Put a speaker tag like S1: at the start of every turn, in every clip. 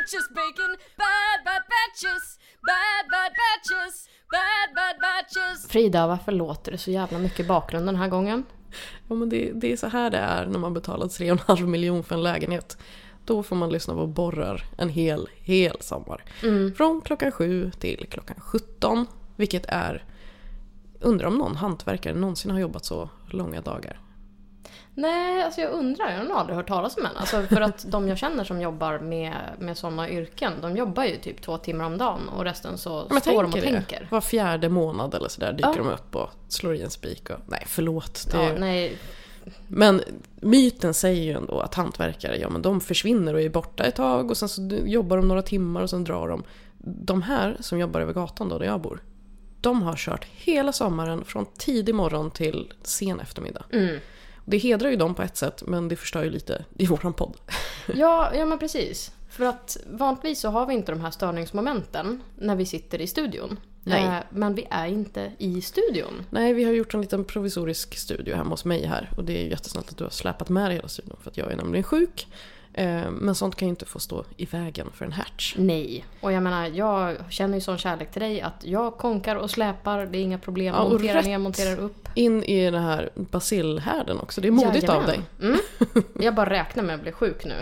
S1: sandwiches, bacon, bad bad batches, bad bad batches, bad bad batches. Frida, varför låter det så jävla mycket i bakgrunden den här gången?
S2: Ja, men det, det är så här det är när man betalar 3,5 miljon för en lägenhet. Då får man lyssna på borrar en hel, hel sommar.
S1: Mm.
S2: Från klockan 7 till klockan 17. Vilket är... Undrar om någon hantverkare någonsin har jobbat så långa dagar.
S1: Nej, alltså jag undrar. Jag har aldrig hört talas om en. Alltså för att de jag känner som jobbar med, med sådana yrken, de jobbar ju typ två timmar om dagen och resten så
S2: Men
S1: står de och
S2: det.
S1: tänker.
S2: Var fjärde månad eller sådär dyker
S1: Ja.
S2: de upp och slår i en spik. Och, nej, förlåt. Det,
S1: Ja, nej,
S2: Men myten säger ju ändå att hantverkare, ja men de försvinner och är borta ett tag och sen så jobbar de några timmar och sen drar de. De här som jobbar över gatan då, där jag bor, de har kört hela sommaren från tidig morgon till sen eftermiddag.
S1: Mm.
S2: Det hedrar ju dem på ett sätt, men det förstör ju lite i våran podd.
S1: Ja, ja men precis. För att vanligtvis så har vi inte de här störningsmomenten när vi sitter i studion.
S2: Nej.
S1: Eh, Men vi är inte i studion.
S2: Nej, vi har gjort en liten provisorisk studio hemma hos mig här och det är jättesnällt att du har släpat med dig hela studion för att jag är nämligen sjuk. Eh, Men sånt kan ju inte få stå i vägen för en hatch.
S1: Nej. Och jag menar, jag känner ju sån kärlek till dig att jag konkar och släpar, det är inga problem.
S2: Ja,
S1: monterar ner, monterar upp.
S2: In i den här basilhärden också, det är modigt av dig.
S1: Jajamän. Mm. Jag bara räknar med att bli sjuk nu.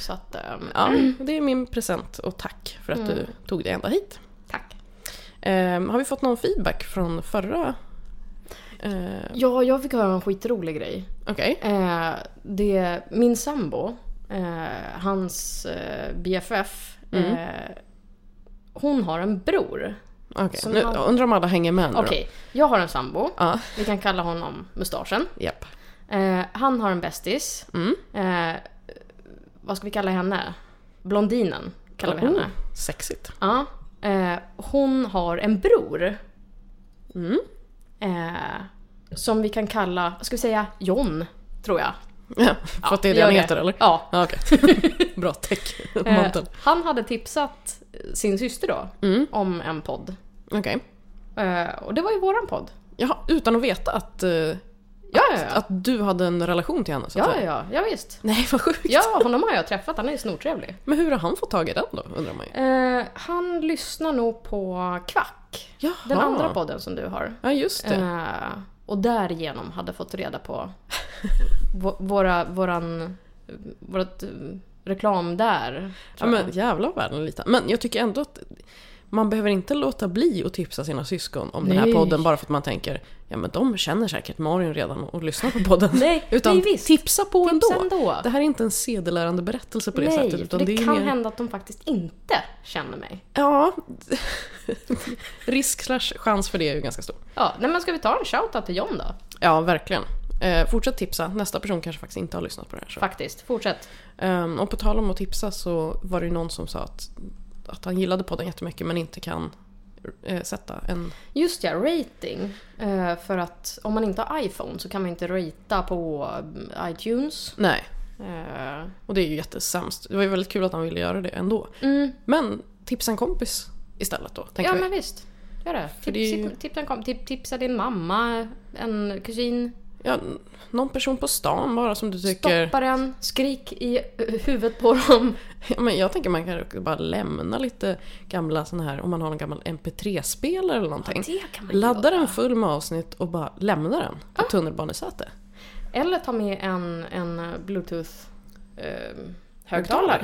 S1: Så att, ehm,
S2: Ja, det är min present och tack för att du tog dig ända hit.
S1: tack.
S2: Eh, har vi fått någon feedback från förra? Eh,
S1: Ja, jag fick höra en skitrolig grej.
S2: Okej.
S1: Eh, det, min sambo, eh, hans eh, BFF,
S2: Mm.
S1: eh, hon har en bror.
S2: Okej, nu
S1: han-
S2: undrar om alla hänger med nu.
S1: Okej, jag har en sambo.
S2: Ja,
S1: Vi kan kalla honom Mustaschen.
S2: japp.
S1: Eh, han har en bästis.
S2: Mm.
S1: Eh, vad ska vi kalla henne? Blondinen kallar vi
S2: Oh,
S1: henne.
S2: Sexigt.
S1: Ja. Eh, hon har en bror.
S2: Mm.
S1: Som vi kan kalla, ska vi säga, John, tror jag.
S2: Ja, för att det är det han heter eller?
S1: Ja.
S2: Ja, okej. Bra täck.
S1: Eh, han hade tipsat sin syster då
S2: Mm.
S1: om en podd.
S2: Okej.
S1: Eh, och det var ju våran podd.
S2: Jaha, utan att veta att, eh,
S1: Ja, ja, ja.
S2: att du hade en relation till henne så att
S1: Ja,
S2: säga.
S1: ja, ja visst.
S2: Nej, vad sjukt.
S1: Ja, honom har jag träffat. Han är ju snortrevlig.
S2: Men hur har han fått tag i den då, undrar man ju.
S1: Eh, han lyssnar nog på Kvack.
S2: Jaha.
S1: Den andra podden som du har.
S2: Ja, just det.
S1: Och därigenom hade fått reda på vå- våra, våran, vårat eh, reklam där.
S2: Ja men jävlar vad världen är liten. Men jag tycker ändå att man behöver inte låta bli att tipsa sina syskon om den här
S1: Nej.
S2: podden bara för att man tänker ja men de känner säkert Malin redan och lyssnar på podden.
S1: Nej,
S2: Utan
S1: nej,
S2: tipsa på
S1: Tipsa
S2: ändå.
S1: ändå.
S2: Det här är inte en sedelärande berättelse på det
S1: Nej,
S2: sättet. Utan
S1: det,
S2: det,
S1: kan
S2: mer...
S1: hända att de faktiskt inte känner mig.
S2: Ja, risk slash chans för det är ju ganska stor.
S1: Ja, nej men ska vi ta en shoutout till John då?
S2: Ja, verkligen. Eh, fortsätt tipsa. Nästa person kanske faktiskt inte har lyssnat på det här. Så.
S1: Faktiskt, fortsätt.
S2: Ehm, och på tal om att tipsa så var det ju någon som sa att, att han gillade podden jättemycket men inte kan eh, sätta en...
S1: Just ja, rating. Eh, för att om man inte har iPhone så kan man inte ratea på eh, iTunes.
S2: Nej,
S1: Eh,
S2: och det är ju jättesämst. Det var ju väldigt kul att han ville göra det ändå.
S1: mm,
S2: Men tipsa en kompis istället då, tänker
S1: ja
S2: vi.
S1: men visst. Gör det.
S2: För det ju-
S1: Tips, tipsa, en kom- tip, tipsa din mamma, en kusin.
S2: Ja, någon person på stan bara som du tycker...
S1: Stoppa den, skrik i huvudet på dem.
S2: Ja, men jag tänker man kan bara lämna lite gamla såna här, om man har en gammal MP3-spelare eller någonting.
S1: det kan man
S2: Ladda
S1: göra.
S2: den full med avsnitt och bara lämna den på tunnelbanesäte.
S1: Eller ta med en, en bluetooth eh,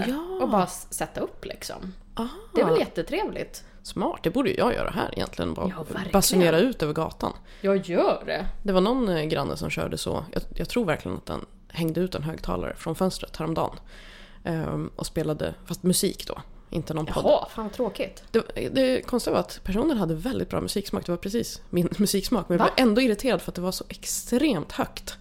S2: Ja.
S1: och bara sätta upp liksom.
S2: Aha.
S1: Det är väl jättetrevligt?
S2: Smart, det borde ju jag göra här egentligen. Bara
S1: Ja,
S2: basunera ut över gatan.
S1: Jag gör det.
S2: Det var någon eh, granne som körde så, jag, jag tror verkligen att den hängde ut en högtalare från fönstret häromdagen. Ehm, och spelade, fast musik då, inte någon podd.
S1: Jaha, fan vad tråkigt.
S2: Det, det konstiga var att personen hade väldigt bra musiksmak, det var precis min musiksmak. Men jag
S1: Va?
S2: var ändå irriterad för att det var så extremt högt.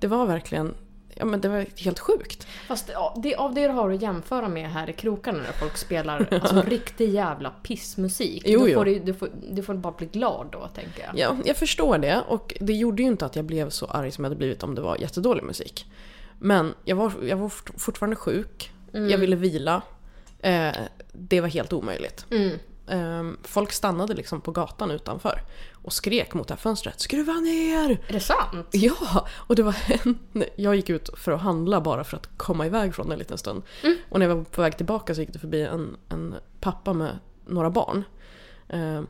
S2: Det var verkligen, ja men det var helt sjukt.
S1: Fast ja, det, av det du har att jämföra med här i krokarna när folk spelar alltså, riktig jävla pissmusik.
S2: Jo,
S1: då
S2: jo.
S1: får du, du, får, du får bara bli glad då, tänker jag.
S2: Ja, jag förstår det och det gjorde ju inte att jag blev så arg som jag hade blivit om det var jättedålig musik. Men jag var, jag var fort- fortfarande sjuk, jag ville vila. Eh, det var helt omöjligt.
S1: Mm.
S2: Ehm, folk stannade liksom på gatan utanför och skrek mot det här fönstret “Skruva ner!”
S1: Är det sant?
S2: Ja! Och det var en... Jag gick ut för att handla bara för att komma iväg från det en liten stund. Och när jag var på väg tillbaka så gick det förbi en, en pappa med några barn. Ehm,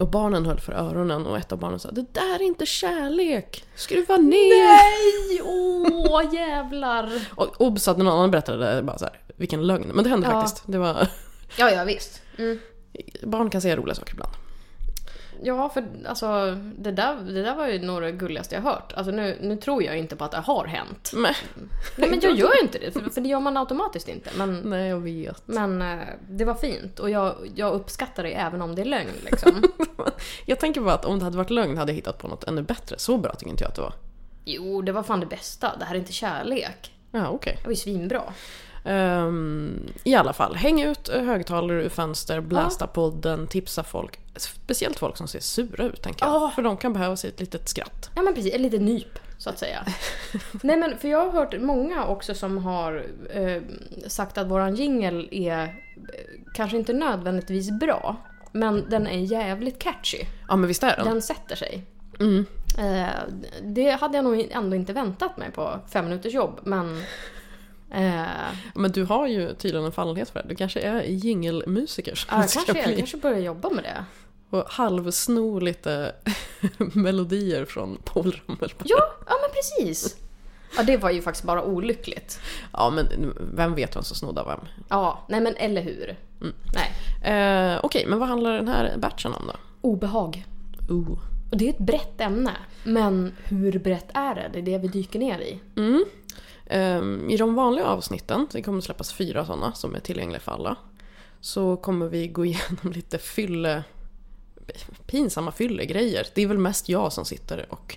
S2: och barnen höll för öronen och ett av barnen sa “Det där är inte kärlek! Skruva ner!”
S1: Nej! Åh jävlar!
S2: Och obs att någon annan berättade det, bara så här, vilken lögn. Men det hände
S1: Ja.
S2: faktiskt. Det var,
S1: Ja, ja visst. Mm.
S2: Barn kan säga roliga saker ibland.
S1: Ja, för alltså det där, det där var ju det gulligaste jag hört. Alltså nu, nu tror jag inte på att det har hänt.
S2: Men,
S1: Nej, men jag gör inte det, för, för det gör man automatiskt inte. Men,
S2: nej, jag vet.
S1: men eh, det var fint och jag, jag uppskattar det även om det är lögn liksom.
S2: Jag tänker bara att om det hade varit lögn hade jag hittat på något ännu bättre. Så bra tycker inte jag att det var.
S1: Jo, det var fan det bästa. Det här är inte kärlek.
S2: Ja, okej.
S1: Det var ju svinbra.
S2: Ehm, I alla fall, häng ut högtalare ur fönster, blästa podden, tipsa folk. Speciellt folk som ser sura ut tänker jag.
S1: Ja.
S2: För de kan behöva sig ett litet skratt.
S1: Ja men precis, ett litet nyp så att säga. Nej men för jag har hört många också som har eh, sagt att våran jingel är eh, kanske inte nödvändigtvis bra. Men den är jävligt catchy.
S2: Ja men visst är den?
S1: Den sätter sig.
S2: Mm.
S1: Eh, det hade jag nog ändå inte väntat mig på fem minuters jobb men... Eh,
S2: Men du har ju tydligen en fallenhet för det. Du kanske är jingelmusiker.
S1: ja, jag kanske, jag kanske börjar jobba med det.
S2: Och halvsno lite melodier från Paul Ramel.
S1: Ja, ja men precis. Ja det var ju faktiskt bara olyckligt.
S2: Ja men vem vet vem som snodde av vem?
S1: Ja, nej men eller hur. Nej.
S2: Eh, Okej, men vad handlar den här batchen om då?
S1: Obehag.
S2: Ooh.
S1: Och det är ett brett ämne. Men hur brett är det? Det är det vi dyker ner i.
S2: Mm. Ehm, I de vanliga avsnitten, det kommer släppas fyra sådana som är tillgängliga för alla. Så kommer vi gå igenom lite fylle... Pinsamma fyllegrejer. Det är väl mest jag som sitter och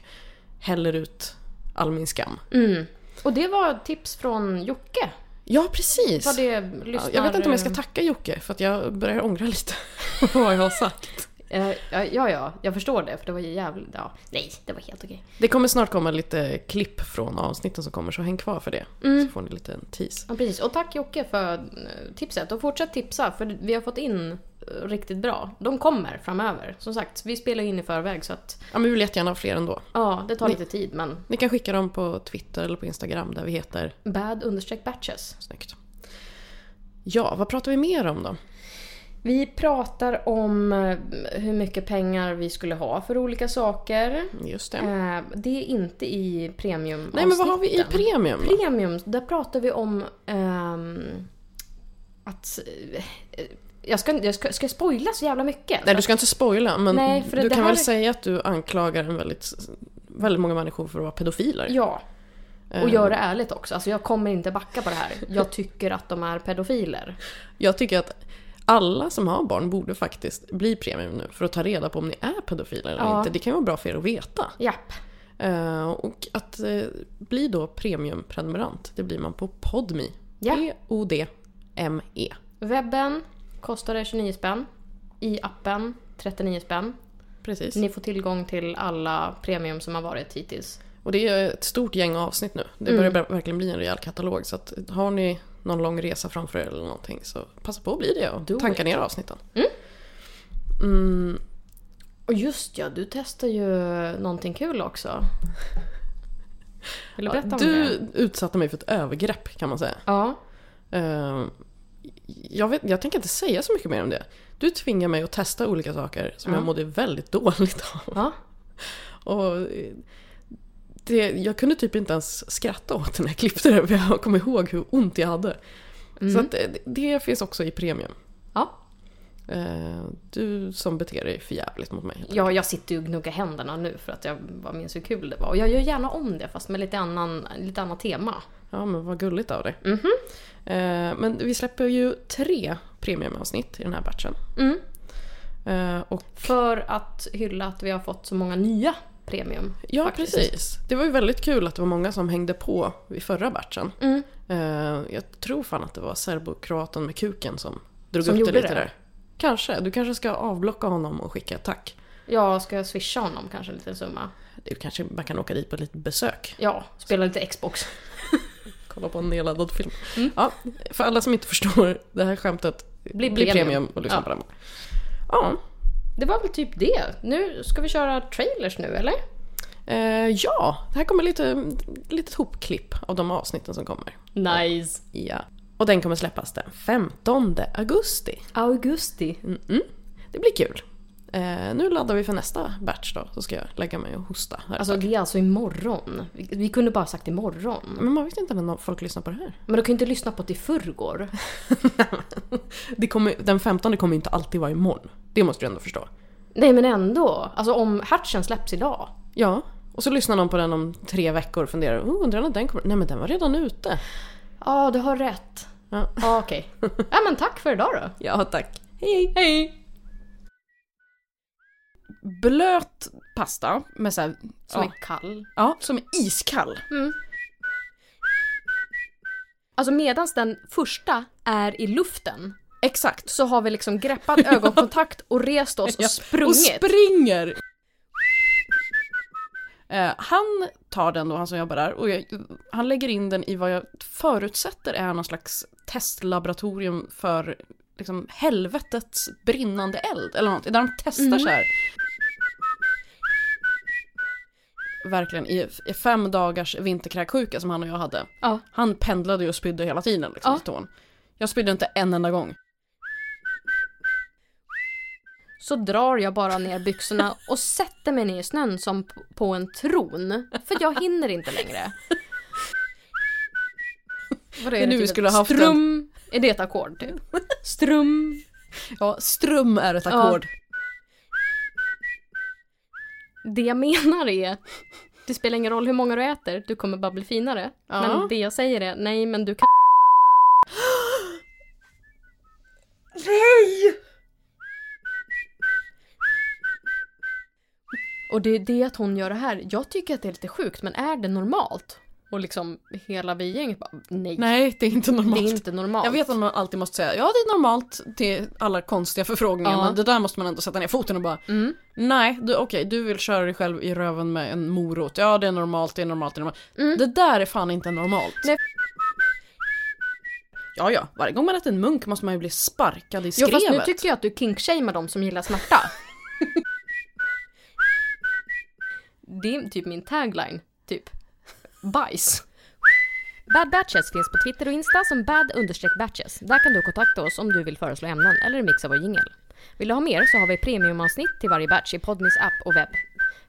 S2: häller ut all min skam.
S1: Mm. Och det var tips från Jocke.
S2: Ja, precis!
S1: Lyssnar...
S2: Jag vet inte om jag ska tacka Jocke för att jag börjar ångra lite vad jag har sagt.
S1: Eh, Ja, ja, ja, jag förstår det. För det var ju jävligt... Ja, nej, det var helt okej.
S2: Det kommer snart komma lite klipp från avsnitten som kommer så häng kvar för det. Så får ni lite en tease.
S1: Ja, precis. Och tack Jocke för eh, tipset. Och fortsätt tipsa, för vi har fått in eh, riktigt bra. De kommer framöver. Som sagt, vi spelar in i förväg så att...
S2: Ja men vi vill jättegärna ha fler ändå.
S1: Ja, det tar
S2: Ni-
S1: lite tid men...
S2: Ni kan skicka dem på Twitter eller på Instagram där vi heter
S1: Bad understreck batches.
S2: Snyggt. Ja, vad pratar vi mer om då?
S1: Vi pratar om eh, hur mycket pengar vi skulle ha för olika saker.
S2: Just det.
S1: Eh, Det är inte i premium
S2: Nej men vad har vi i premium?
S1: Premium, där pratar vi om ehm, att... eh, Jag ska, jag ska, ska jag spoila så jävla mycket?
S2: Nej du ska inte spoila men
S1: Nej, för det-
S2: du kan
S1: här
S2: väl säga att du anklagar en väldigt, väldigt många människor för att vara pedofiler?
S1: Ja, och gör det ärligt också. Alltså jag kommer inte backa på det här. Jag tycker att de är pedofiler.
S2: Jag tycker att alla som har barn borde faktiskt bli premium nu för att ta reda på om ni är pedofiler eller
S1: Ja.
S2: inte. Det kan ju vara bra för er att veta.
S1: Japp.
S2: Eh, och att eh, bli då premiumprenumerant, det blir man på Podme.
S1: Ja.
S2: P-O-D-M-E.
S1: Webben kostar det 29 spänn. I appen 39 spänn.
S2: Precis.
S1: Ni får tillgång till alla premium som har varit hittills.
S2: Och det är ett stort gäng avsnitt nu. Det
S1: Mm.
S2: börjar verkligen bli en rejäl katalog. Så att har ni någon lång resa framför er eller någonting så passa på att bli det och
S1: Do
S2: tanka
S1: it.
S2: ner avsnitten.
S1: Mm.
S2: Mm,
S1: Och just ja, du testar ju någonting kul också. Vill du berätta om
S2: du
S1: det?
S2: utsatte mig för ett övergrepp kan man säga.
S1: Ja.
S2: Eh, jag, vet, jag tänker inte säga så mycket mer om det. Du tvingar mig att testa olika saker som
S1: Ja.
S2: jag mådde väldigt dåligt av.
S1: Ja.
S2: Och det, jag kunde typ inte ens skratta åt när jag klippte det för jag kom ihåg hur ont jag hade.
S1: Mm.
S2: Så det, det finns också i premium.
S1: Ja.
S2: Eh, Du som beter dig för jävligt mot mig.
S1: Ja, jag sitter ju och gnuggar händerna nu för att jag bara minns hur kul det var. Och jag gör gärna om det fast med lite, annan, lite annat tema.
S2: Ja men vad gulligt av dig.
S1: Mhm.
S2: Eh, Men vi släpper ju tre premiumavsnitt i den här batchen.
S1: Mm.
S2: Eh, Och
S1: För att hylla att vi har fått så många nya premium.
S2: ja
S1: faktiskt.
S2: precis. Det var ju väldigt kul att det var många som hängde på vid förra batchen.
S1: Mm.
S2: Eh, Jag tror fan att det var serbokroaten med kuken som drog
S1: Som
S2: upp det lite
S1: det?
S2: där. Kanske. Du kanske ska avblocka honom och skicka ett tack.
S1: Jag ska swisha honom kanske en liten summa.
S2: Du kanske bara kan åka dit på ett litet besök.
S1: Ja, spela lite Xbox.
S2: Kolla på en nedladdad film.
S1: Mm.
S2: Ja, för alla som inte förstår det här skämtet.
S1: Bli
S2: bli
S1: premium.
S2: premium och lyssna
S1: Ja.
S2: på den. Ja.
S1: Det var väl typ det. Nu ska vi köra trailers nu eller?
S2: Eh, ja, det här kommer lite litet hopklipp av de avsnitten som kommer.
S1: Nice.
S2: Ja. Och den kommer släppas den 15 augusti.
S1: Augusti.
S2: Mm-mm. Det blir kul. Eh, nu laddar vi för nästa batch då, så ska jag lägga mig och hosta. Här
S1: Alltså det är alltså imorgon. Vi, vi kunde bara sagt imorgon.
S2: Men man vet inte när folk lyssnar på det här.
S1: Men du kan ju inte lyssna på det i förrgår.
S2: Det kommer, den 15 kommer inte alltid vara imorgon. Det måste du ändå förstå.
S1: Nej men ändå. Alltså om Hatchen släpps idag.
S2: Ja, och så lyssnar någon på den om tre veckor och funderar oh, undrar när den kommer. Nej men den var redan ute.
S1: Ja, du har rätt.
S2: Ja,
S1: Ja, okej. Ja men tack för idag då.
S2: ja tack. Hej!
S1: Hej!
S2: Blöt pasta med så här,
S1: Som
S2: ja,
S1: är kall.
S2: ja, som är iskall.
S1: Alltså medans den första är i luften
S2: Exakt.
S1: så har vi liksom greppat ögonkontakt och rest oss och sprungit.
S2: Och springer! Eh, han tar den då, han som jobbar där, och jag, han lägger in den i vad jag förutsätter är någon slags testlaboratorium för liksom, helvetets brinnande eld, eller något, där de testar så här. Verkligen, i, i fem dagars vinterkräksjuka som han och jag hade.
S1: Ja.
S2: Han pendlade ju och spydde hela tiden liksom,
S1: Ja.
S2: tån. Jag spydde inte en enda gång.
S1: Så drar jag bara ner byxorna och sätter mig ner i snön som på en tron. För jag hinner inte längre. Vadå,
S2: Det är nu
S1: typ
S2: vi skulle ha haft
S1: Strum. Är det ett ackord typ? Strum.
S2: Ja, strum är ett
S1: Ja. Det jag menar är, det spelar ingen roll hur många du äter, du kommer bara bli finare.
S2: Ja.
S1: Men det jag säger är, nej men du kan...
S2: Nej!
S1: Och det är det att hon gör det här, jag tycker att det är lite sjukt, men är det normalt? Och liksom hela vi gänget bara, nej.
S2: Nej, det är inte normalt.
S1: Det är inte normalt.
S2: Jag vet att man alltid måste säga ja det är normalt till alla konstiga förfrågningar
S1: Ja.
S2: men det där måste man ändå sätta ner foten och bara
S1: Mm.
S2: nej du, okej du vill köra dig själv i röven med en morot. Ja det är normalt, det är normalt, det är normalt.
S1: Mm.
S2: Det där är fan inte normalt.
S1: Nej.
S2: Ja ja, varje gång man äter en munk måste man ju bli sparkad i
S1: Jo
S2: skrevet.
S1: fast nu tycker jag att du kinkshamear de som gillar smärta. det är typ min tagline, typ. Bajs. Bad Batches finns på Twitter och Insta som bad-batches. Där kan du kontakta oss om du vill föreslå ämnen eller mixa vår jingel. Vill du ha mer så har vi premiumavsnitt till varje batch i Podmis app och webb.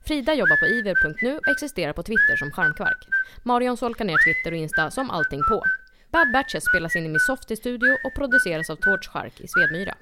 S1: Frida jobbar på iver.nu och existerar på Twitter som Charmkvark. Marion solkar ner Twitter och Insta som allting på. Bad Batches spelas in i Min studio och produceras av Torch Chark i Svedmyra.